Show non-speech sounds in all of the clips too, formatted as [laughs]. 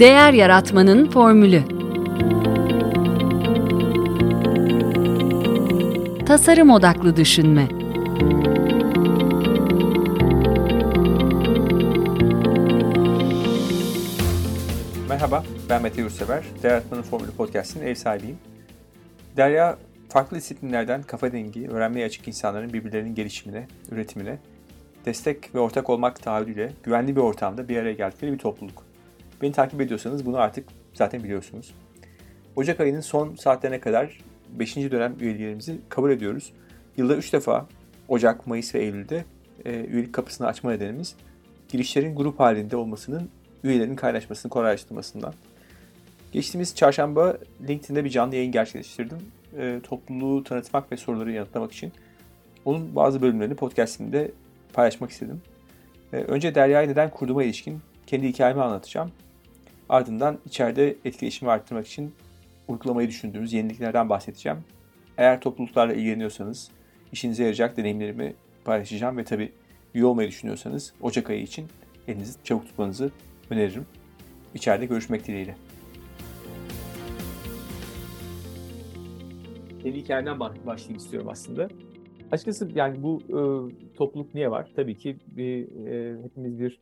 Değer Yaratmanın Formülü Tasarım Odaklı Düşünme Merhaba, ben Mete Yurtsever. Değer Yaratmanın Formülü Podcast'inin ev sahibiyim. Derya, farklı disiplinlerden kafa dengi, öğrenmeye açık insanların birbirlerinin gelişimine, üretimine, destek ve ortak olmak taahhüdüyle güvenli bir ortamda bir araya geldikleri bir topluluk. Beni takip ediyorsanız bunu artık zaten biliyorsunuz. Ocak ayının son saatlerine kadar 5. dönem üyelerimizi kabul ediyoruz. Yılda 3 defa Ocak, Mayıs ve Eylül'de e, üyelik kapısını açma nedenimiz girişlerin grup halinde olmasının üyelerin kaynaşmasını kolaylaştırmasından. Geçtiğimiz çarşamba LinkedIn'de bir canlı yayın gerçekleştirdim. E, topluluğu tanıtmak ve soruları yanıtlamak için. Onun bazı bölümlerini podcastimde paylaşmak istedim. E, önce Derya'yı neden kurduğuma ilişkin kendi hikayemi anlatacağım. Ardından içeride etkileşimi arttırmak için uygulamayı düşündüğümüz yeniliklerden bahsedeceğim. Eğer topluluklarla ilgileniyorsanız işinize yarayacak deneyimlerimi paylaşacağım ve tabii üye olmayı düşünüyorsanız Ocak ayı için elinizi çabuk tutmanızı öneririm. İçeride görüşmek dileğiyle. Kendi hikayemden başlayayım istiyorum aslında. Açıkçası yani bu e, topluluk niye var? Tabii ki bir, e, hepimiz bir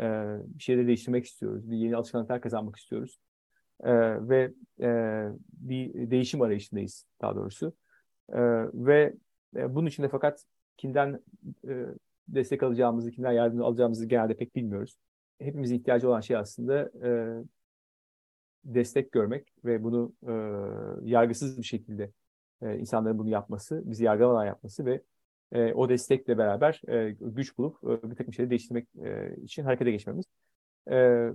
e, bir şeyleri değiştirmek istiyoruz. Bir yeni alışkanlıklar kazanmak istiyoruz. E, ve e, bir değişim arayışındayız daha doğrusu. E, ve e, bunun için de fakat kimden e, destek alacağımızı, kimden yardım alacağımızı genelde pek bilmiyoruz. Hepimizin ihtiyacı olan şey aslında e, destek görmek ve bunu e, yargısız bir şekilde e, insanların bunu yapması, bizi yargılamadan yapması ve e, o destekle beraber e, güç bulup e, bir takım şeyleri değiştirmek e, için harekete geçmemiz. E,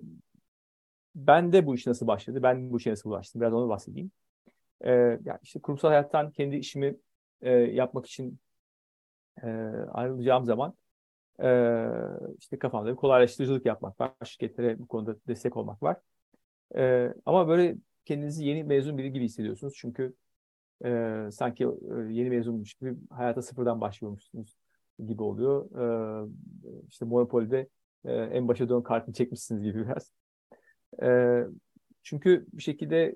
ben de bu iş nasıl başladı? Ben bu işe nasıl ulaştım? Biraz onu bahsedeyim. E, yani işte kurumsal hayattan kendi işimi e, yapmak için e, ayrılacağım zaman e, işte kafamda bir kolaylaştırıcılık yapmak var. Şirketlere bu konuda destek olmak var. E, ama böyle kendinizi yeni mezun biri gibi hissediyorsunuz. Çünkü e, sanki e, yeni mezunmuş gibi hayata sıfırdan başlıyormuşsunuz gibi oluyor. E, işte Monopoly'de e, en başa dön kartını çekmişsiniz gibi biraz. E, çünkü bir şekilde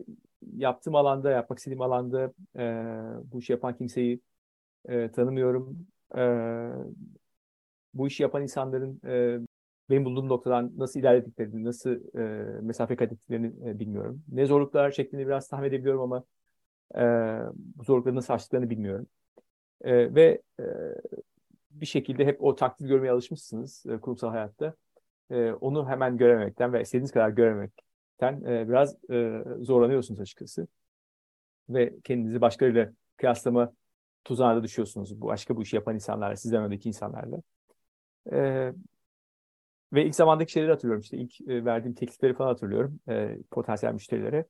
yaptığım alanda, yapmak istediğim alanda e, bu işi yapan kimseyi e, tanımıyorum. E, bu işi yapan insanların e, benim bulduğum noktadan nasıl ilerlediklerini, nasıl e, mesafe kat ettiklerini e, bilmiyorum. Ne zorluklar çektiğini biraz tahmin edebiliyorum ama e, bu zorlukları nasıl aştıklarını bilmiyorum. E, ve e, bir şekilde hep o takdir görmeye alışmışsınız e, kurumsal hayatta. E, onu hemen göremekten ve istediğiniz kadar göremekten e, biraz e, zorlanıyorsunuz açıkçası. Ve kendinizi başkalarıyla kıyaslama tuzağına düşüyorsunuz. Bu başka bu işi yapan insanlarla, sizden öndeki insanlarla. E, ve ilk zamandaki şeyleri hatırlıyorum. İşte ilk e, verdiğim teklifleri falan hatırlıyorum. E, potansiyel müşterilere.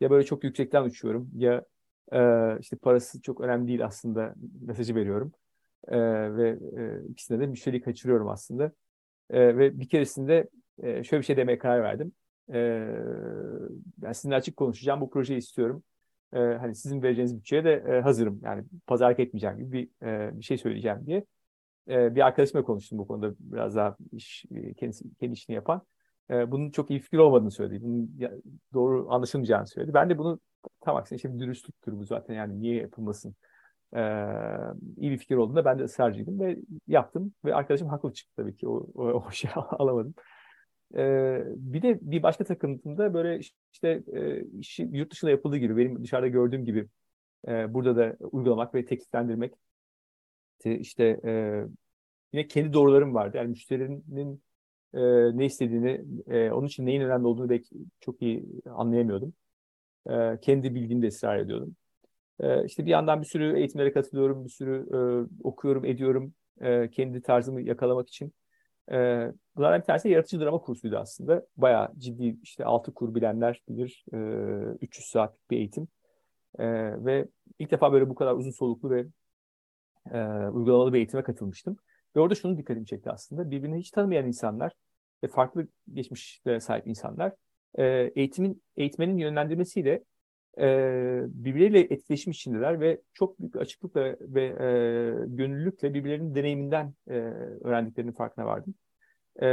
Ya böyle çok yüksekten uçuyorum ya e, işte parası çok önemli değil aslında mesajı veriyorum. E, ve e, ikisinde de müşteriyi kaçırıyorum aslında. E, ve bir keresinde e, şöyle bir şey demeye karar verdim. E, ben sizinle açık konuşacağım. Bu projeyi istiyorum. E, hani sizin vereceğiniz bütçeye de e, hazırım. Yani pazarlık etmeyeceğim gibi bir, e, bir şey söyleyeceğim diye. E, bir arkadaşımla konuştum bu konuda biraz daha iş, kendisi, kendi işini yapan. E, bunun çok iyi fikir olmadığını söyledi. Bunun doğru anlaşılmayacağını söyledi. Ben de bunu tam aksine bir dürüstlüktür bu zaten yani niye yapılmasın e, iyi bir fikir olduğunda ben de ısrarcıydım ve yaptım ve arkadaşım haklı çıktı tabii ki o, o, o [laughs] şeyi alamadım. E, bir de bir başka takıntımda böyle işte e, işi yurt dışında yapıldığı gibi benim dışarıda gördüğüm gibi e, burada da uygulamak ve tekliflendirmek işte e, yine kendi doğrularım vardı. Yani müşterinin e, ne istediğini, e, onun için neyin önemli olduğunu belki çok iyi anlayamıyordum. E, kendi bildiğimde ısrar ediyordum. E, işte bir yandan bir sürü eğitimlere katılıyorum, bir sürü e, okuyorum, ediyorum e, kendi tarzımı yakalamak için. E, bunlardan bir tanesi yaratıcı drama kursuydu aslında. Bayağı ciddi işte altı kur bilenler bilir. E, 300 saatlik bir eğitim. E, ve ilk defa böyle bu kadar uzun soluklu ve e, uygulamalı bir eğitime katılmıştım. Ve orada şunu dikkatimi çekti aslında. Birbirini hiç tanımayan insanlar ve farklı geçmişlere sahip insanlar e, eğitimin eğitmenin yönlendirmesiyle e, birbirleriyle etkileşim içindeler ve çok büyük açıklıkla ve e, gönüllülükle birbirlerinin deneyiminden e, öğrendiklerinin farkına vardım. E,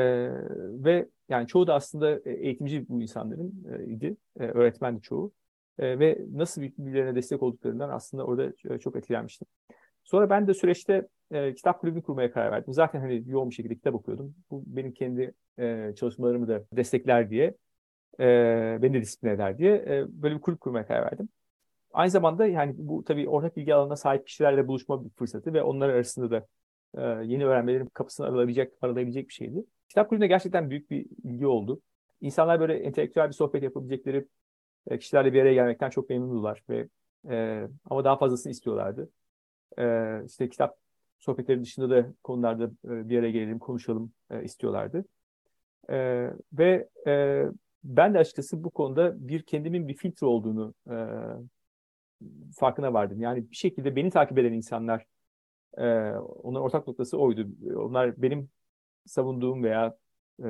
ve yani çoğu da aslında eğitimci bu insanların e, idi. E, öğretmendi çoğu. E, ve nasıl birbirlerine destek olduklarından aslında orada e, çok etkilenmiştim. Sonra ben de süreçte e, kitap kulübünü kurmaya karar verdim. Zaten hani yoğun bir şekilde kitap okuyordum. Bu benim kendi e, çalışmalarımı da destekler diye, e, beni de disiplin eder diye e, böyle bir kulüp kurmaya karar verdim. Aynı zamanda yani bu tabii ortak bilgi alanına sahip kişilerle buluşma bir fırsatı ve onlar arasında da e, yeni öğrenmelerin kapısını aralayabilecek, aralayabilecek bir şeydi. Kitap kulübünde gerçekten büyük bir ilgi oldu. İnsanlar böyle entelektüel bir sohbet yapabilecekleri e, kişilerle bir araya gelmekten çok memnundular ve e, ama daha fazlasını istiyorlardı. E, işte kitap sohbetleri dışında da konularda e, bir araya gelelim, konuşalım e, istiyorlardı. E, ve e, ben de açıkçası bu konuda bir kendimin bir filtre olduğunu e, farkına vardım. Yani bir şekilde beni takip eden insanlar, e, onların ortak noktası oydu. Onlar benim savunduğum veya e,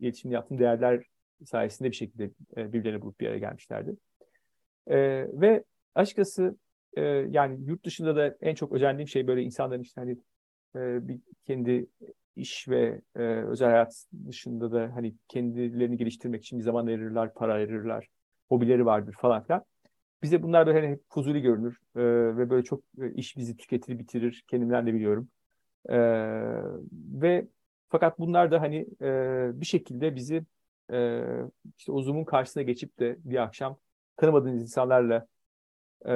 iletişim yaptığım değerler sayesinde bir şekilde e, birbirlerine bulup bir araya gelmişlerdi. E, ve açıkçası e, yani yurt dışında da en çok özendiğim şey böyle insanların işte hani e, bir kendi iş ve e, özel hayat dışında da hani kendilerini geliştirmek için bir zaman ayırırlar, para ayırırlar, hobileri vardır falan filan. Bize bunlar böyle hani hep fuzuli görünür e, ve böyle çok e, iş bizi tüketir, bitirir. Kendimden de biliyorum. E, ve fakat bunlar da hani e, bir şekilde bizi e, işte o Zoom'un karşısına geçip de bir akşam tanımadığınız insanlarla e,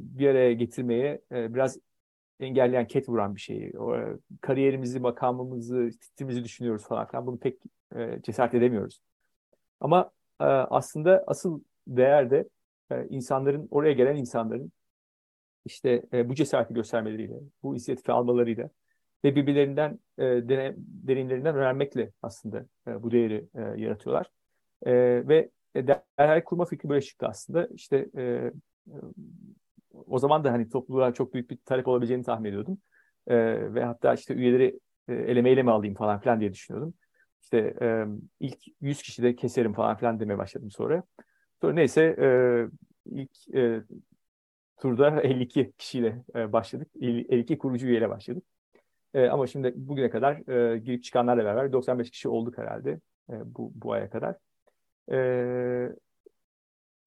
bir araya getirmeye e, biraz engelleyen, ket vuran bir şey. O, e, kariyerimizi, makamımızı, titrimizi düşünüyoruz falan filan. Bunu pek e, cesaret edemiyoruz. Ama e, aslında asıl değer de insanların, oraya gelen insanların işte bu cesareti göstermeleriyle, bu inisiyatifi almalarıyla ve birbirlerinden dene, deneyimlerinden öğrenmekle aslında bu değeri yaratıyorlar. Ve derhal kurma fikri böyle çıktı aslında. İşte o zaman da hani topluluğa çok büyük bir talep olabileceğini tahmin ediyordum. E, ve hatta işte üyeleri e, elemeyle mi alayım falan filan diye düşünüyordum. İşte e, ilk 100 kişi de keserim falan filan demeye başladım sonra. Sonra neyse e, ilk e, turda [laughs] 52 kişiyle e, başladık. 52 kurucu üyeyle başladık. E, ama şimdi bugüne kadar e, girip çıkanlarla beraber 95 kişi olduk herhalde e, bu, bu aya kadar. E,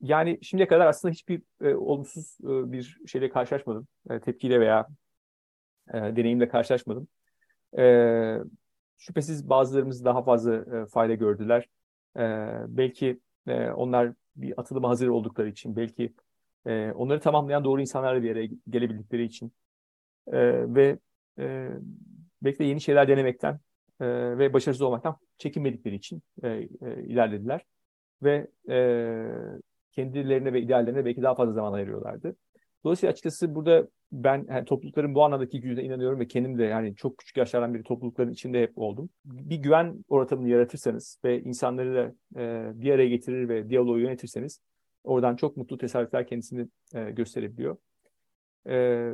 yani şimdiye kadar aslında hiçbir e, olumsuz e, bir şeyle karşılaşmadım. E, tepkiyle veya e, deneyimle karşılaşmadım. E, şüphesiz bazılarımız daha fazla e, fayda gördüler. E, belki e, onlar bir atılıma hazır oldukları için, belki e, onları tamamlayan doğru insanlarla bir yere gelebildikleri için e, ve e, belki de yeni şeyler denemekten e, ve başarısız olmaktan çekinmedikleri için e, e, ilerlediler ve e, kendilerine ve ideallerine belki daha fazla zaman ayırıyorlardı. Dolayısıyla açıkçası burada ben yani toplulukların bu anlamdaki gücüne inanıyorum ve kendim de yani çok küçük yaşlardan beri toplulukların içinde hep oldum. Bir güven ortamını yaratırsanız ve insanları da e, bir araya getirir ve diyaloğu yönetirseniz oradan çok mutlu tesadüfler kendisini e, gösterebiliyor. E,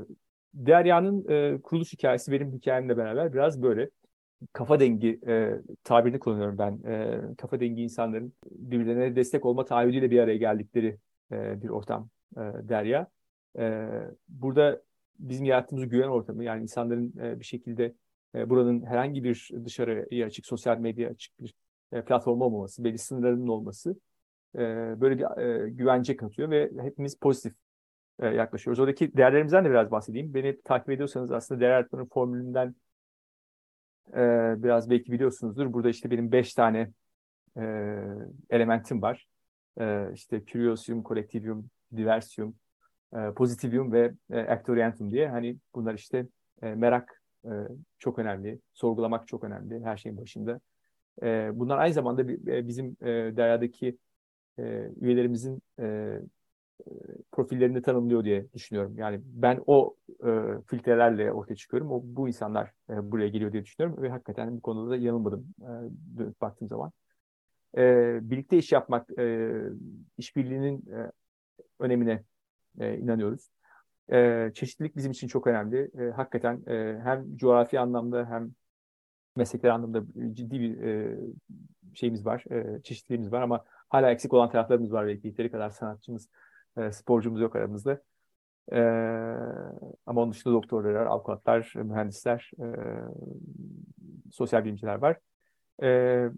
Derya'nın e, kuruluş hikayesi benim hikayemle beraber biraz böyle kafa dengi e, tabirini kullanıyorum ben. E, kafa dengi insanların birbirlerine destek olma taahhüdüyle bir araya geldikleri e, bir ortam e, Derya. E, burada bizim yarattığımız güven ortamı yani insanların e, bir şekilde e, buranın herhangi bir dışarıya açık, sosyal medya açık bir e, platform olmaması, belli sınırlarının olması e, böyle bir e, güvence katıyor ve hepimiz pozitif e, yaklaşıyoruz. Oradaki değerlerimizden de biraz bahsedeyim. Beni takip ediyorsanız aslında değer yaratmanın formülünden e, biraz belki biliyorsunuzdur. Burada işte benim beş tane e, elementim var. E, işte curiosium, collectivium, diversium, e, positivium ve e, actorientum diye. Hani bunlar işte e, merak e, çok önemli, sorgulamak çok önemli her şeyin başında. E, bunlar aynı zamanda e, bizim e, Derya'daki e, üyelerimizin e, profillerini tanımlıyor diye düşünüyorum. Yani ben o e, filtrelerle ortaya çıkıyorum. O bu insanlar e, buraya geliyor diye düşünüyorum ve hakikaten bu konuda da yanılmadım e, baktığım zaman. E, birlikte iş yapmak, e, işbirliğinin e, önemine e, inanıyoruz. E, çeşitlilik bizim için çok önemli. E, hakikaten e, hem coğrafi anlamda hem meslekler anlamda ciddi bir e, şeyimiz var, e, çeşitliliğimiz var ama hala eksik olan taraflarımız var belki yeteri kadar sanatçımız, e, sporcumuz yok aramızda. E, ama onun dışında doktorlar, avukatlar, mühendisler, e, sosyal bilimciler var. E,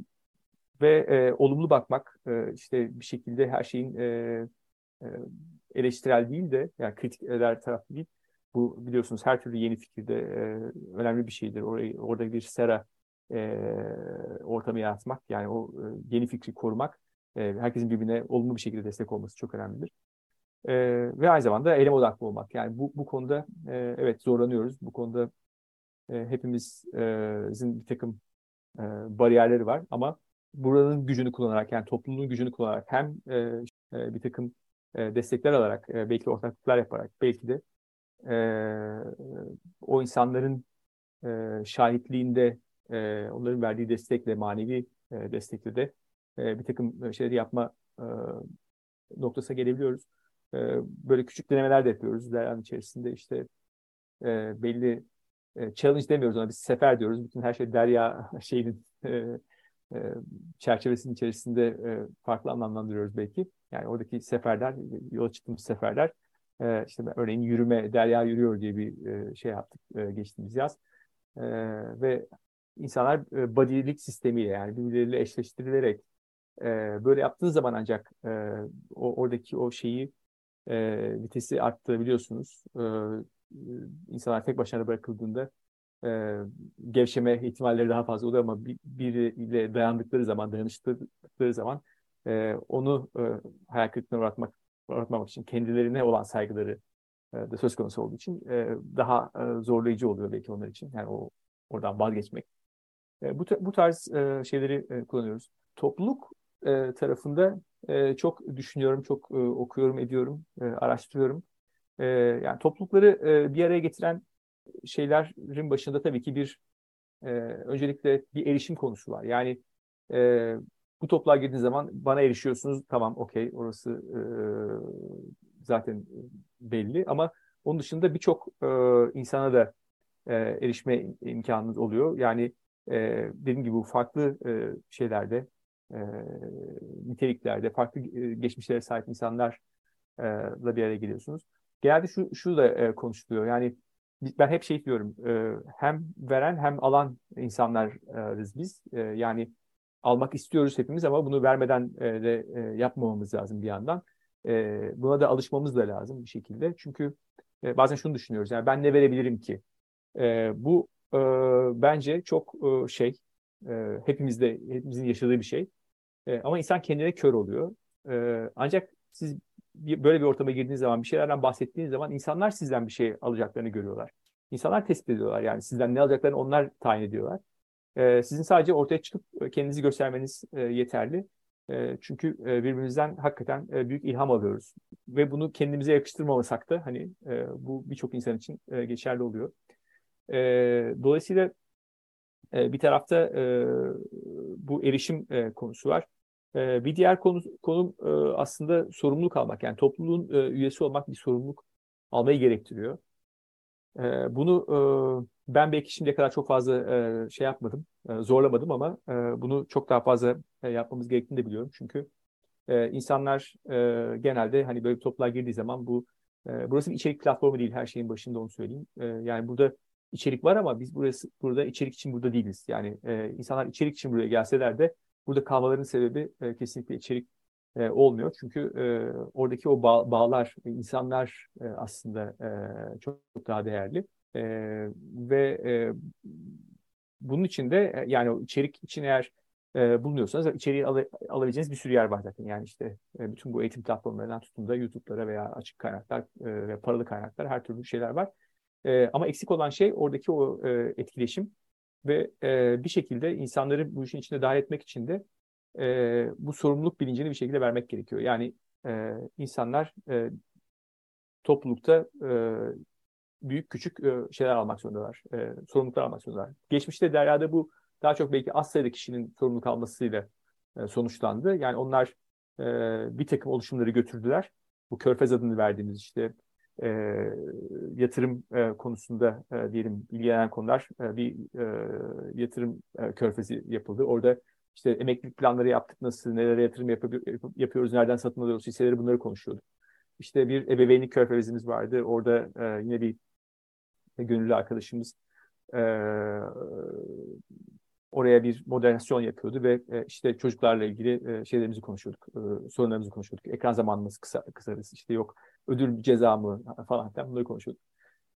ve e, olumlu bakmak, e, işte bir şekilde her şeyin e, e, eleştirel değil de, yani kritik eder tarafı değil. Bu biliyorsunuz her türlü yeni fikirde e, önemli bir şeydir. Orayı, orada bir sera e, ortamı yaratmak, yani o e, yeni fikri korumak, e, herkesin birbirine olumlu bir şekilde destek olması çok önemlidir. E, ve aynı zamanda eylem odaklı olmak. Yani bu, bu konuda e, evet zorlanıyoruz. Bu konuda e, hepimizin bir takım e, bariyerleri var ama buranın gücünü kullanarak yani topluluğun gücünü kullanarak hem e, e, bir takım e, destekler alarak e, belki ortaklıklar yaparak belki de e, o insanların e, şahitliğinde e, onların verdiği destekle manevi e, destekle de e, bir takım şeyleri yapma e, noktasına gelebiliyoruz. E, böyle küçük denemeler de yapıyoruz. Deryan içerisinde işte e, belli e, challenge demiyoruz ona biz sefer diyoruz. Bütün her şey derya [laughs] şeyinin e, e, çerçevesinin içerisinde e, farklı anlamlandırıyoruz belki. Yani oradaki seferler, yola çıktığımız seferler e, işte örneğin yürüme, derya yürüyor diye bir e, şey yaptık e, geçtiğimiz yaz. E, ve insanlar e, body'lik sistemiyle yani birbirleriyle eşleştirilerek e, böyle yaptığınız zaman ancak e, o oradaki o şeyi e, vitesi arttırabiliyorsunuz. E, insanlar tek başına bırakıldığında e, gevşeme ihtimalleri daha fazla oluyor ama bir, biriyle dayandıkları zaman, dayanıştıkları zaman e, onu e, hayal kırıklığına uğratmak, uğratmamak için kendilerine olan saygıları e, da söz konusu olduğu için e, daha e, zorlayıcı oluyor belki onlar için. Yani o oradan vazgeçmek. E, bu, bu tarz e, şeyleri e, kullanıyoruz. Topluluk e, tarafında e, çok düşünüyorum, çok e, okuyorum, ediyorum, e, araştırıyorum. E, yani toplulukları e, bir araya getiren şeylerin başında tabii ki bir e, öncelikle bir erişim konusu var. Yani e, bu topluluğa girdiğiniz zaman bana erişiyorsunuz. Tamam, okey, orası e, zaten belli. Ama onun dışında birçok e, insana da e, erişme imkanınız oluyor. Yani e, dediğim gibi farklı e, şeylerde, e, niteliklerde, farklı e, geçmişlere sahip insanlarla bir araya geliyorsunuz. Genelde şu, şu da e, konuşuluyor. Yani ben hep şey diyorum, e, hem veren hem alan insanlarız biz. E, yani almak istiyoruz hepimiz ama bunu vermeden e, de e, yapmamamız lazım bir yandan. E, buna da alışmamız da lazım bir şekilde. Çünkü e, bazen şunu düşünüyoruz, yani ben ne verebilirim ki? E, bu e, bence çok e, şey, e, hepimizde, hepimizin yaşadığı bir şey. E, ama insan kendine kör oluyor. E, ancak siz bir, böyle bir ortama girdiğiniz zaman, bir şeylerden bahsettiğiniz zaman insanlar sizden bir şey alacaklarını görüyorlar. İnsanlar tespit ediyorlar yani sizden ne alacaklarını onlar tayin ediyorlar. E, sizin sadece ortaya çıkıp kendinizi göstermeniz e, yeterli. E, çünkü e, birbirimizden hakikaten e, büyük ilham alıyoruz. Ve bunu kendimize yakıştırmamasak da hani e, bu birçok insan için e, geçerli oluyor. E, dolayısıyla e, bir tarafta e, bu erişim e, konusu var. E, bir diğer konu, konu e, aslında sorumluluk almak. Yani topluluğun e, üyesi olmak bir sorumluluk almayı gerektiriyor. E, bunu e, ben belki şimdiye kadar çok fazla şey yapmadım, zorlamadım ama bunu çok daha fazla yapmamız gerektiğini de biliyorum. Çünkü insanlar genelde hani böyle bir topluluğa girdiği zaman bu burası bir içerik platformu değil her şeyin başında onu söyleyeyim. Yani burada içerik var ama biz burası burada içerik için burada değiliz. Yani insanlar içerik için buraya gelseler de burada kalmalarının sebebi e, kesinlikle içerik e, olmuyor. Çünkü e, oradaki o bağ, bağlar, insanlar e, aslında e, çok, çok daha değerli. E, ve e, bunun için de e, yani içerik için eğer e, bulunuyorsanız içeriği al, alabileceğiniz bir sürü yer var zaten. Yani işte e, bütün bu eğitim platformlarından tutun da YouTube'lara veya açık kaynaklar e, ve paralı kaynaklar her türlü şeyler var. E, ama eksik olan şey oradaki o e, etkileşim ve e, bir şekilde insanları bu işin içine dahil etmek için de e, bu sorumluluk bilincini bir şekilde vermek gerekiyor. Yani e, insanlar e, toplulukta e, büyük küçük e, şeyler almak zorundalar, e, sorumluluklar almak zorundalar. Geçmişte Derya'da bu daha çok belki az sayıda kişinin sorumluluk almasıyla e, sonuçlandı. Yani onlar e, bir takım oluşumları götürdüler. Bu Körfez adını verdiğimiz işte e, yatırım e, konusunda e, diyelim ilgilenen konular e, bir e, yatırım e, körfezi yapıldı. Orada işte emeklilik planları yaptık nasıl, nelere yatırım yap yapıyoruz, nereden satın alıyoruz, hisseleri bunları konuşuyorduk. İşte bir ebeveynlik körfezimiz vardı. Orada e, yine bir gönüllü arkadaşımız e, oraya bir moderasyon yapıyordu ve e, işte çocuklarla ilgili e, şeylerimizi konuşuyorduk, e, sorunlarımızı konuşuyorduk. Ekran zamanımız kısa, kısarız, işte yok ödül ceza mı falan filan bunları konuşuyorduk.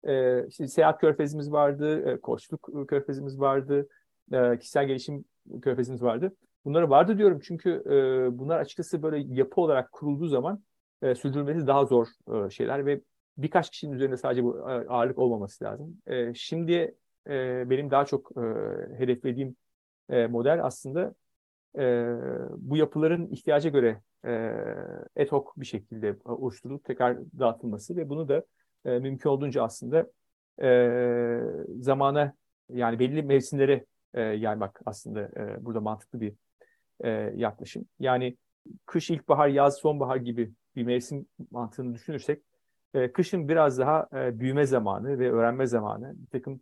E, işte seyahat körfezimiz vardı, e, koçluk körfezimiz vardı, e, kişisel gelişim körfezimiz vardı. Bunları vardı diyorum çünkü e, bunlar açıkçası böyle yapı olarak kurulduğu zaman e, sürdürülmesi daha zor e, şeyler ve birkaç kişinin üzerinde sadece bu e, ağırlık olmaması lazım. E, şimdi e, benim daha çok e, hedeflediğim e, model aslında e, bu yapıların ihtiyaca göre e, ad hoc bir şekilde oluşturulup tekrar dağıtılması ve bunu da e, mümkün olduğunca aslında e, zamana yani belli mevsimlere e, yaymak aslında e, burada mantıklı bir e, yaklaşım. Yani kış, ilkbahar, yaz, sonbahar gibi bir mevsim mantığını düşünürsek e, kışın biraz daha e, büyüme zamanı ve öğrenme zamanı, bir takım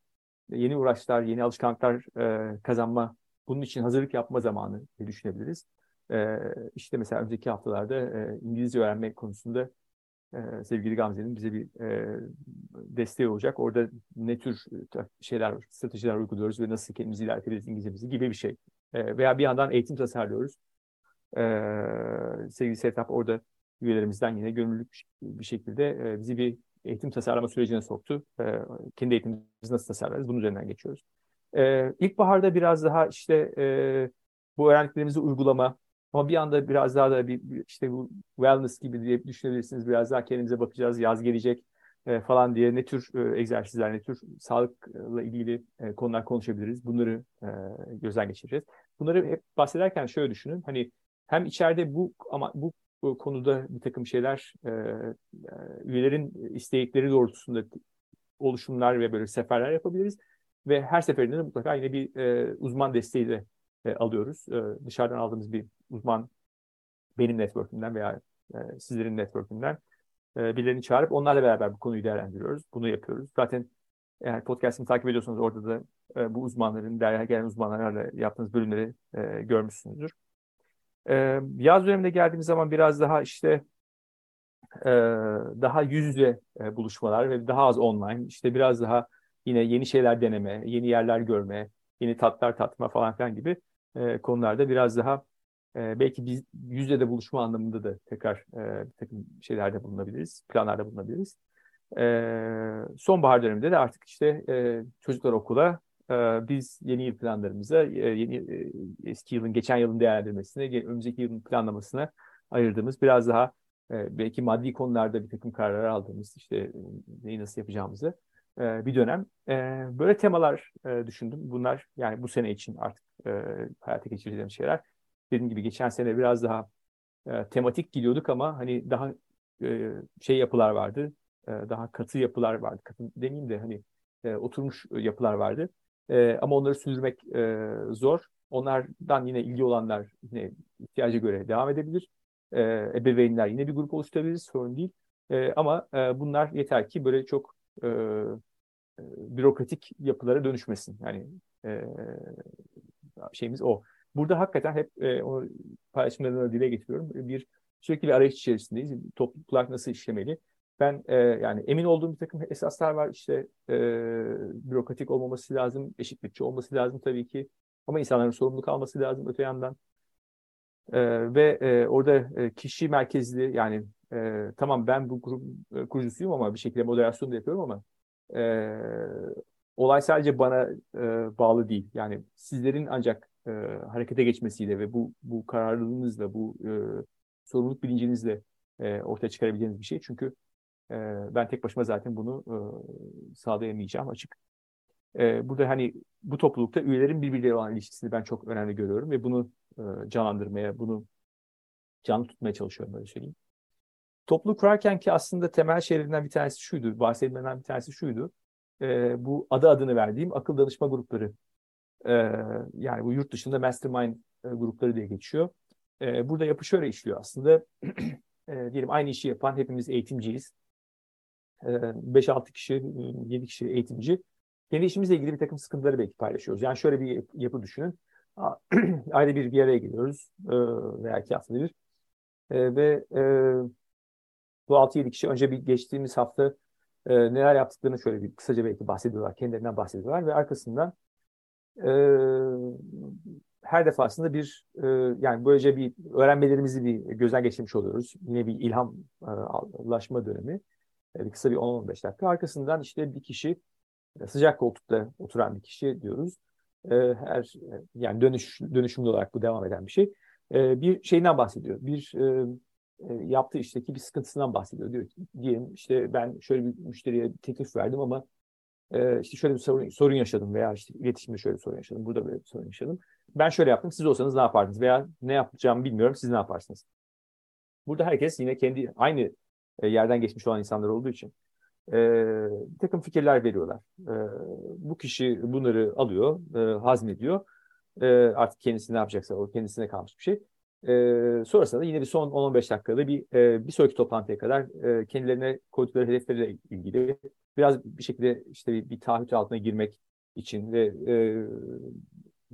yeni uğraşlar, yeni alışkanlıklar e, kazanma, bunun için hazırlık yapma zamanı diye düşünebiliriz. E, işte mesela önceki haftalarda e, İngilizce öğrenme konusunda e, sevgili Gamze'nin bize bir e, desteği olacak. Orada ne tür şeyler, stratejiler uyguluyoruz ve nasıl kendimizi ilerletebiliriz İngilizcemizi gibi bir şey. E, veya bir yandan eğitim tasarlıyoruz. E, sevgili Setap orada üyelerimizden yine gönüllülük bir şekilde e, bizi bir eğitim tasarlama sürecine soktu. E, kendi eğitimimizi nasıl tasarlarız? Bunun üzerinden geçiyoruz. E, ilkbaharda biraz daha işte e, bu öğrendiklerimizi uygulama ama bir anda biraz daha da bir, bir işte bu wellness gibi diye düşünebilirsiniz. Biraz daha kendimize bakacağız. Yaz gelecek e, falan diye ne tür e, egzersizler, ne tür sağlıkla ilgili e, konular konuşabiliriz. Bunları e, gözden geçireceğiz. Bunları hep bahsederken şöyle düşünün. Hani hem içeride bu ama bu konuda bir takım şeyler e, e, üyelerin istekleri doğrultusunda oluşumlar ve böyle seferler yapabiliriz. Ve her seferinde de mutlaka yine bir e, uzman desteği de e, alıyoruz. E, dışarıdan aldığımız bir uzman benim network'ümden veya e, sizlerin network'ünden e, birilerini çağırıp onlarla beraber bu konuyu değerlendiriyoruz. Bunu yapıyoruz. Zaten eğer podcast'ımı takip ediyorsanız orada da e, bu uzmanların, derya gelen uzmanlarla yaptığınız bölümleri e, görmüşsünüzdür. E, yaz döneminde geldiğimiz zaman biraz daha işte e, daha yüz yüze e, buluşmalar ve daha az online. İşte biraz daha yine yeni şeyler deneme, yeni yerler görme, yeni tatlar tatma falan filan gibi e, konularda biraz daha e, belki biz yüzde de buluşma anlamında da tekrar e, bir takım şeylerde bulunabiliriz, planlarda bulunabiliriz. E, sonbahar döneminde de artık işte e, çocuklar okula, e, biz yeni yıl planlarımıza, e, yeni e, eski yılın, geçen yılın değerlendirmesine, önümüzdeki yılın planlamasına ayırdığımız biraz daha e, belki maddi konularda bir takım kararlar aldığımız işte e, neyi nasıl yapacağımızı e, bir dönem. E, böyle temalar e, düşündüm. Bunlar yani bu sene için artık e, hayata geçireceğim şeyler. Dediğim gibi geçen sene biraz daha e, tematik gidiyorduk ama hani daha e, şey yapılar vardı. E, daha katı yapılar vardı. Katı demeyeyim de hani e, oturmuş yapılar vardı. E, ama onları sürdürmek e, zor. Onlardan yine ilgi olanlar yine ihtiyaca göre devam edebilir. E, ebeveynler yine bir grup oluşturabiliriz. Sorun değil. E, ama e, bunlar yeter ki böyle çok e, bürokratik yapılara dönüşmesin. Yani e, şeyimiz o. Burada hakikaten hep e, o paylaşımlarını dile getiriyorum. Bir sürekli bir arayış içerisindeyiz. Topluluklar nasıl işlemeli? Ben e, yani emin olduğum bir takım esaslar var. İşte e, bürokratik olmaması lazım, eşitlikçi olması lazım tabii ki. Ama insanların sorumluluk alması lazım öte yandan. E, ve e, orada e, kişi merkezli yani e, tamam ben bu grup e, kurucusuyum ama bir şekilde moderasyon da yapıyorum ama e, olay sadece bana e, bağlı değil. Yani sizlerin ancak e, harekete geçmesiyle ve bu bu kararlılığınızla, bu e, sorumluluk bilincinizle e, ortaya çıkarabileceğiniz bir şey. Çünkü e, ben tek başıma zaten bunu e, sağlayamayacağım açık. E, burada hani bu toplulukta üyelerin birbirleri olan ilişkisini ben çok önemli görüyorum ve bunu e, canlandırmaya, bunu canlı tutmaya çalışıyorum böyle söyleyeyim. Topluluk kurarken ki aslında temel şeylerinden bir tanesi şuydu, bahsedilmeden bir tanesi şuydu. E, bu adı adını verdiğim akıl danışma grupları. E, yani bu yurt dışında mastermind e, grupları diye geçiyor. E, burada yapı şöyle işliyor aslında. [clears throat] e, diyelim aynı işi yapan hepimiz eğitimciyiz. 5-6 kişi, 7 kişi eğitimci. Kendi işimizle ilgili bir takım sıkıntıları belki paylaşıyoruz. Yani şöyle bir yapı düşünün. [clears throat] Ayda bir bir araya geliyoruz veya iki haftada bir. Ve bu 6-7 kişi önce bir geçtiğimiz hafta neler yaptıklarını şöyle bir kısaca belki bahsediyorlar. Kendilerinden bahsediyorlar ve arkasından her defasında bir e, yani böylece bir öğrenmelerimizi bir gözden geçirmiş oluyoruz. Yine bir ilhamlaşma dönemi. E, kısa bir 10-15 dakika. Arkasından işte bir kişi sıcak koltukta oturan bir kişi diyoruz. E, her yani dönüş dönüşümlü olarak bu devam eden bir şey. E, bir şeyinden bahsediyor. Bir e, e, yaptığı işteki bir sıkıntısından bahsediyor. Diyor ki, diyelim işte ben şöyle bir müşteriye teklif verdim ama e, işte şöyle bir sorun, sorun yaşadım veya işte iletişimde şöyle bir sorun yaşadım, burada böyle bir sorun yaşadım. Ben şöyle yaptım, siz olsanız ne yapardınız veya ne yapacağımı bilmiyorum, siz ne yaparsınız? Burada herkes yine kendi aynı e, yerden geçmiş olan insanlar olduğu için e, bir takım fikirler veriyorlar. E, bu kişi bunları alıyor, e, hazmediyor. E, artık kendisi ne yapacaksa o kendisine kalmış bir şey. E, sonrasında da yine bir son 10-15 dakikada bir e, bir sonraki toplantıya kadar e, kendilerine koydukları hedeflerle ilgili biraz bir şekilde işte bir, bir taahhüt altına girmek için ve e,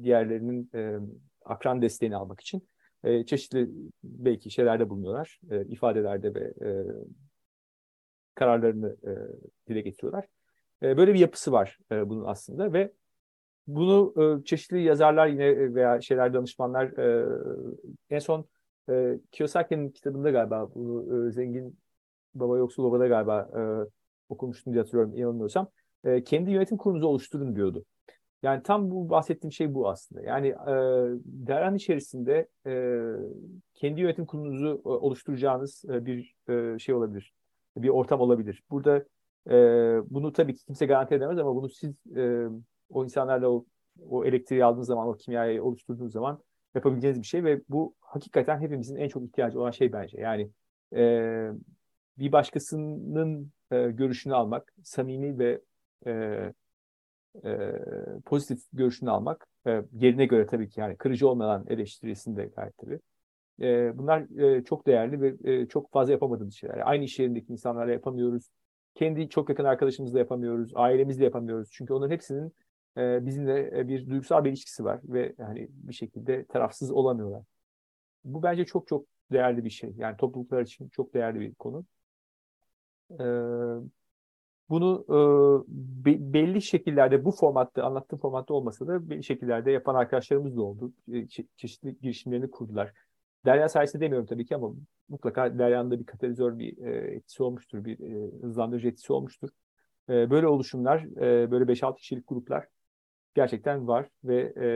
diğerlerinin e, akran desteğini almak için e, çeşitli belki şeylerde bulunuyorlar, e, ifadelerde ve e, kararlarını e, dile getiriyorlar. E, böyle bir yapısı var e, bunun aslında ve bunu e, çeşitli yazarlar yine e, veya şeyler danışmanlar e, en son e, Kiyosaki'nin kitabında galiba bunu e, Zengin Baba Yoksul Baba'da galiba e, okumuştum diye hatırlıyorum yanılmıyorsam. E, kendi yönetim kurulunuzu oluşturun diyordu. Yani tam bu bahsettiğim şey bu aslında. Yani e, Derhan içerisinde e, kendi yönetim kurulunuzu e, oluşturacağınız e, bir e, şey olabilir. Bir ortam olabilir. Burada e, bunu tabii ki kimse garanti edemez ama bunu siz e, o insanlarla o, o elektriği aldığınız zaman, o kimyayı oluşturduğunuz zaman yapabileceğiniz bir şey ve bu hakikaten hepimizin en çok ihtiyacı olan şey bence. Yani e, bir başkasının e, görüşünü almak, samimi ve e, e, pozitif görüşünü almak, e, yerine göre tabii ki yani kırıcı olmadan eleştirisini de gayet tabii. E, bunlar e, çok değerli ve e, çok fazla yapamadığımız şeyler. Yani aynı iş yerindeki insanlarla yapamıyoruz. Kendi çok yakın arkadaşımızla yapamıyoruz, ailemizle yapamıyoruz. Çünkü onların hepsinin e, bizimle e, bir duygusal bir ilişkisi var ve hani bir şekilde tarafsız olamıyorlar. Bu bence çok çok değerli bir şey. Yani topluluklar için çok değerli bir konu. E, bunu e, be, belli şekillerde bu formatta anlattığım formatta olmasa da belli şekillerde yapan arkadaşlarımız da oldu. E, çe çeşitli girişimlerini kurdular. Derya sayesinde demiyorum tabii ki ama mutlaka Derya'nın da bir katalizör bir e, etkisi olmuştur, bir e, hızlandırıcı etkisi olmuştur. Böyle oluşumlar, böyle 5-6 kişilik gruplar gerçekten var ve e,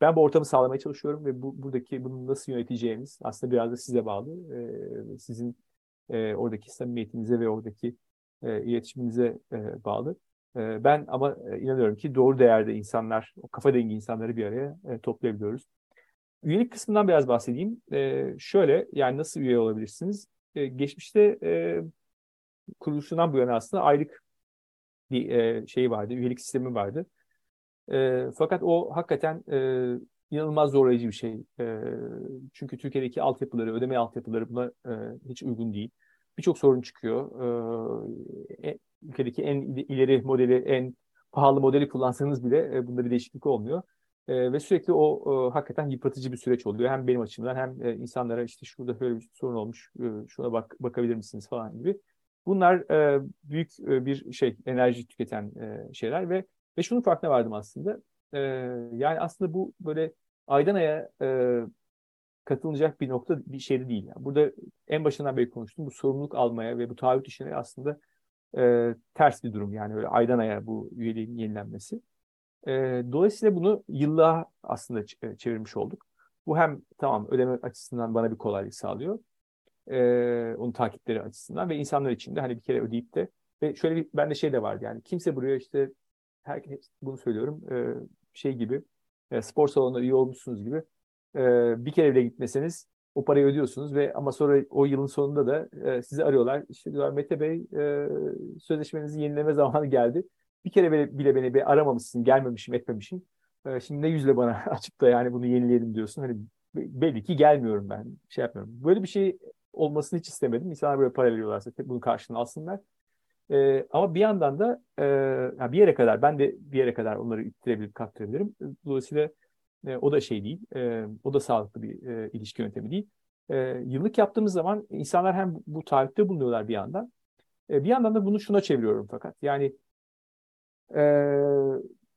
ben bu ortamı sağlamaya çalışıyorum ve bu, buradaki bunu nasıl yöneteceğimiz aslında biraz da size bağlı. E, sizin e, oradaki samimiyetinize ve oradaki e, iletişiminize e, bağlı. E, ben ama inanıyorum ki doğru değerde insanlar, o kafa dengi insanları bir araya e, toplayabiliyoruz. Üyelik kısmından biraz bahsedeyim. E, şöyle yani nasıl üye olabilirsiniz? E, geçmişte e, kuruluşundan bu yana aslında aylık bir e, şey vardı, üyelik sistemi vardı. E, fakat o hakikaten e, inanılmaz zorlayıcı bir şey. E, çünkü Türkiye'deki altyapıları, ödeme altyapıları buna e, hiç uygun değil. Birçok sorun çıkıyor. E, ülkedeki en ileri modeli, en pahalı modeli kullansanız bile e, bunda bir değişiklik olmuyor. E, ve sürekli o e, hakikaten yıpratıcı bir süreç oluyor. Hem benim açımdan hem e, insanlara işte şurada böyle bir sorun olmuş, e, şuna bak bakabilir misiniz falan gibi. Bunlar e, büyük e, bir şey, enerji tüketen e, şeyler ve ve şunun farkına vardım aslında. E, yani aslında bu böyle aydan aya e, katılacak bir nokta bir şey değil. Yani burada en başından beri konuştum. Bu sorumluluk almaya ve bu taahhüt işine aslında e, ters bir durum. Yani öyle aydan aya bu üyeliğin yenilenmesi. E, dolayısıyla bunu yıllığa aslında e, çevirmiş olduk. Bu hem tamam ödeme açısından bana bir kolaylık sağlıyor. E, onun takipleri açısından ve insanlar için de hani bir kere ödeyip de ve şöyle bir bende şey de vardı yani kimse buraya işte herkes bunu söylüyorum e, şey gibi e, spor salonuna üye olmuşsunuz gibi e, bir kere bile gitmeseniz o parayı ödüyorsunuz ve ama sonra o yılın sonunda da e, sizi arıyorlar. İşte diyorlar Mete Bey e, sözleşmenizi yenileme zamanı geldi. Bir kere bile, bile beni bir aramamışsın, gelmemişim, etmemişim. E, şimdi ne yüzle bana [laughs] açıp da yani bunu yenileyelim diyorsun. Hani belli ki gelmiyorum ben, şey yapmıyorum. Böyle bir şey olmasını hiç istemedim. İnsanlar böyle para veriyorlarsa bunu karşılığını alsınlar. E, ama bir yandan da e, yani bir yere kadar ben de bir yere kadar onları ittirebilip kaktırabilirim. Dolayısıyla e, o da şey değil. E, o da sağlıklı bir e, ilişki yöntemi değil. E, yıllık yaptığımız zaman insanlar hem bu taahhütte bulunuyorlar bir yandan. E, bir yandan da bunu şuna çeviriyorum fakat. Yani e,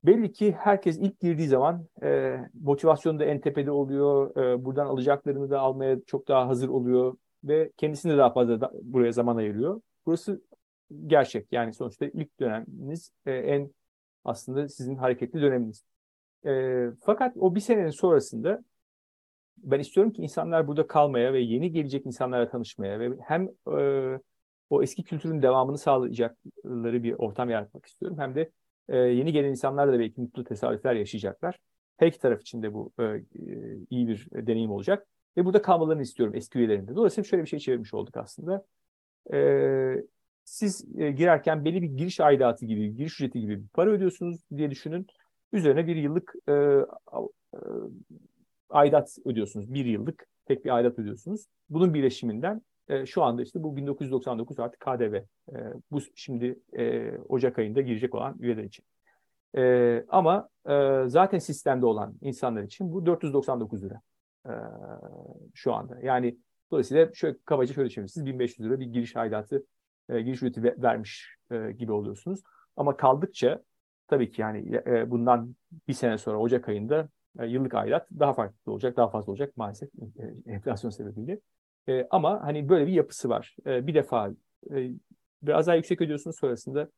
belli ki herkes ilk girdiği zaman e, motivasyonu da en tepede oluyor. E, buradan alacaklarını da almaya çok daha hazır oluyor ve kendisini de daha fazla da, buraya zaman ayırıyor. Burası gerçek. Yani sonuçta ilk döneminiz e, en aslında sizin hareketli döneminiz. E, fakat o bir senenin sonrasında ben istiyorum ki insanlar burada kalmaya ve yeni gelecek insanlarla tanışmaya ve hem e, o eski kültürün devamını sağlayacakları bir ortam yaratmak istiyorum. Hem de e, yeni gelen insanlar da belki mutlu tesadüfler yaşayacaklar. Her iki taraf için de bu e, iyi bir deneyim olacak. Ve burada kalmalarını istiyorum eski üyelerinde. Dolayısıyla şöyle bir şey çevirmiş olduk aslında. E, siz e, girerken belli bir giriş aidatı gibi, giriş ücreti gibi bir para ödüyorsunuz diye düşünün. Üzerine bir yıllık e, e, aidat ödüyorsunuz. Bir yıllık tek bir aidat ödüyorsunuz. Bunun birleşiminden e, şu anda işte bu 1999 artık KDV. E, bu şimdi e, Ocak ayında girecek olan üyeler için. E, ama e, zaten sistemde olan insanlar için bu 499 lira e, şu anda. Yani dolayısıyla şöyle kabaca şöyle düşünürsünüz. 1500 lira bir giriş aidatı, e, giriş ücreti vermiş e, gibi oluyorsunuz. Ama kaldıkça tabii ki yani e, bundan bir sene sonra Ocak ayında e, yıllık aidat daha farklı olacak, daha fazla olacak maalesef e, enflasyon sebebiyle. E, ama hani böyle bir yapısı var. E, bir defa e, biraz daha yüksek ödüyorsunuz sonrasında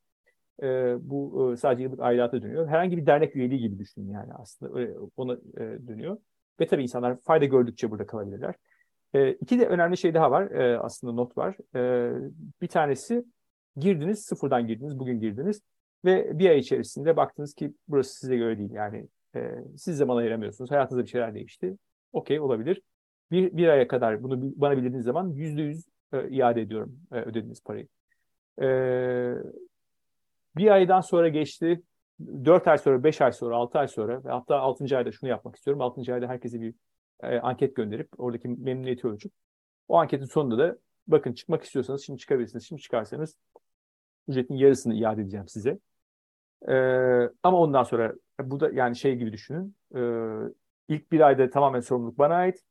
e, bu e, sadece yıllık ailata dönüyor. Herhangi bir dernek üyeliği gibi düşünün yani aslında öyle, ona e, dönüyor. Ve tabii insanlar fayda gördükçe burada kalabilirler. E, iki de önemli şey daha var e, aslında not var. E, bir tanesi girdiniz sıfırdan girdiniz bugün girdiniz ve bir ay içerisinde baktınız ki burası size göre değil yani e, siz zaman ayıramıyorsunuz hayatınızda bir şeyler değişti. Okey olabilir bir, bir aya kadar bunu bana bildirdiğiniz zaman yüzde yüz e, iade ediyorum e, ödediğiniz parayı. E, bir aydan sonra geçti. Dört ay sonra, beş ay sonra, altı ay sonra ve hatta altıncı ayda şunu yapmak istiyorum. Altıncı ayda herkese bir e, anket gönderip oradaki memnuniyeti ölçüp o anketin sonunda da bakın çıkmak istiyorsanız şimdi çıkabilirsiniz. Şimdi çıkarsanız ücretin yarısını iade edeceğim size. E, ama ondan sonra bu da yani şey gibi düşünün. E, ilk bir ayda tamamen sorumluluk bana ait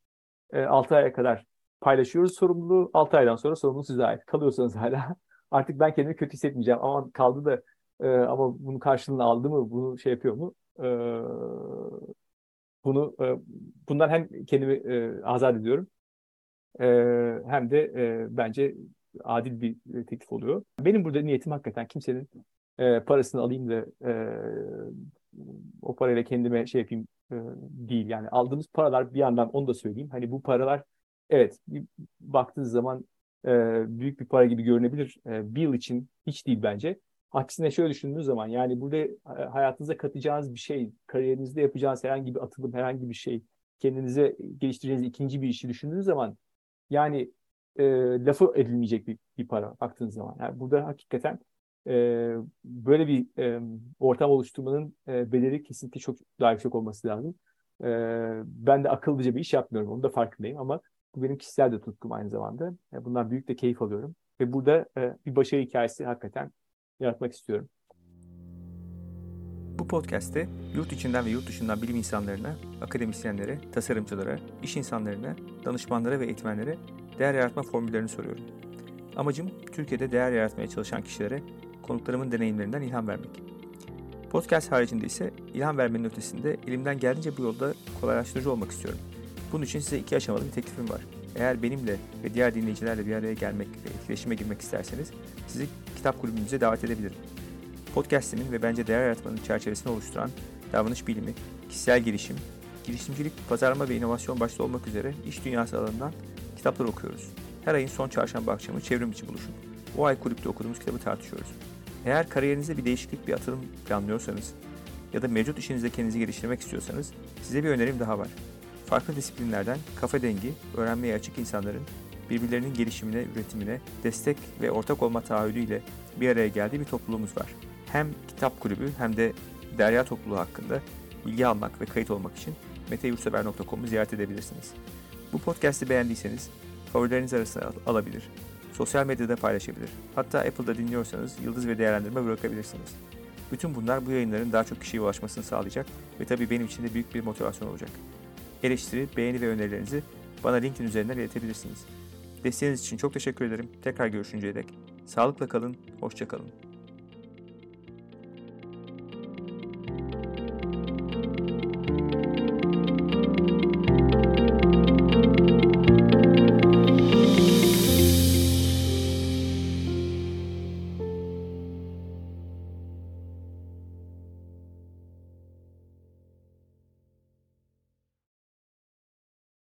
e, 6 aya kadar paylaşıyoruz sorumluluğu. 6 aydan sonra sorumluluk size ait. Kalıyorsanız hala [laughs] artık ben kendimi kötü hissetmeyeceğim. Ama kaldı da e, ama bunun karşılığını aldı mı? Bunu şey yapıyor mu? E, bunu e, bundan hem kendimi e, azat ediyorum e, hem de e, bence adil bir teklif oluyor. Benim burada niyetim hakikaten kimsenin e, parasını alayım da e, o parayla kendime şey yapayım e, değil. Yani aldığımız paralar bir yandan onu da söyleyeyim. Hani bu paralar evet baktığınız zaman e, büyük bir para gibi görünebilir. E, bir yıl için hiç değil bence. Aksine şöyle düşündüğünüz zaman yani burada e, hayatınıza katacağınız bir şey, kariyerinizde yapacağınız herhangi bir atılım, herhangi bir şey, kendinize geliştireceğiniz ikinci bir işi düşündüğünüz zaman yani e, lafı edilmeyecek bir, bir para baktığınız zaman. Yani burada hakikaten e, böyle bir e, ortam oluşturmanın e, bedeli kesinlikle çok daha yüksek olması lazım. E, ben de akıllıca bir iş yapmıyorum. Onun da farkındayım ama bu benim kişisel de tutkum aynı zamanda. E, bundan büyük de keyif alıyorum. Ve burada e, bir başarı hikayesi hakikaten yaratmak istiyorum. Bu podcast'te yurt içinden ve yurt dışından bilim insanlarına, akademisyenlere, tasarımcılara, iş insanlarına, danışmanlara ve eğitmenlere değer yaratma formüllerini soruyorum. Amacım Türkiye'de değer yaratmaya çalışan kişilere konuklarımın deneyimlerinden ilham vermek. Podcast haricinde ise ilham vermenin ötesinde elimden geldiğince bu yolda kolaylaştırıcı olmak istiyorum. Bunun için size iki aşamalı bir teklifim var. Eğer benimle ve diğer dinleyicilerle bir araya gelmek ve etkileşime girmek isterseniz sizi kitap kulübümüze davet edebilirim. Podcast'imin ve bence değer yaratmanın çerçevesini oluşturan davranış bilimi, kişisel gelişim, girişimcilik, pazarlama ve inovasyon başta olmak üzere iş dünyası alanından kitaplar okuyoruz. Her ayın son çarşamba akşamı çevrim içi buluşup o ay kulüpte okuduğumuz kitabı tartışıyoruz. Eğer kariyerinizde bir değişiklik, bir atılım planlıyorsanız ya da mevcut işinizde kendinizi geliştirmek istiyorsanız size bir önerim daha var. Farklı disiplinlerden kafa dengi, öğrenmeye açık insanların birbirlerinin gelişimine, üretimine destek ve ortak olma taahhüdüyle bir araya geldiği bir topluluğumuz var. Hem kitap kulübü hem de derya topluluğu hakkında bilgi almak ve kayıt olmak için meteyurtsever.com'u ziyaret edebilirsiniz. Bu podcast'i beğendiyseniz favorileriniz arasına alabilir sosyal medyada paylaşabilir. Hatta Apple'da dinliyorsanız yıldız ve değerlendirme bırakabilirsiniz. Bütün bunlar bu yayınların daha çok kişiye ulaşmasını sağlayacak ve tabii benim için de büyük bir motivasyon olacak. Eleştiri, beğeni ve önerilerinizi bana LinkedIn üzerinden iletebilirsiniz. Desteğiniz için çok teşekkür ederim. Tekrar görüşünceye dek. Sağlıkla kalın, hoşça kalın.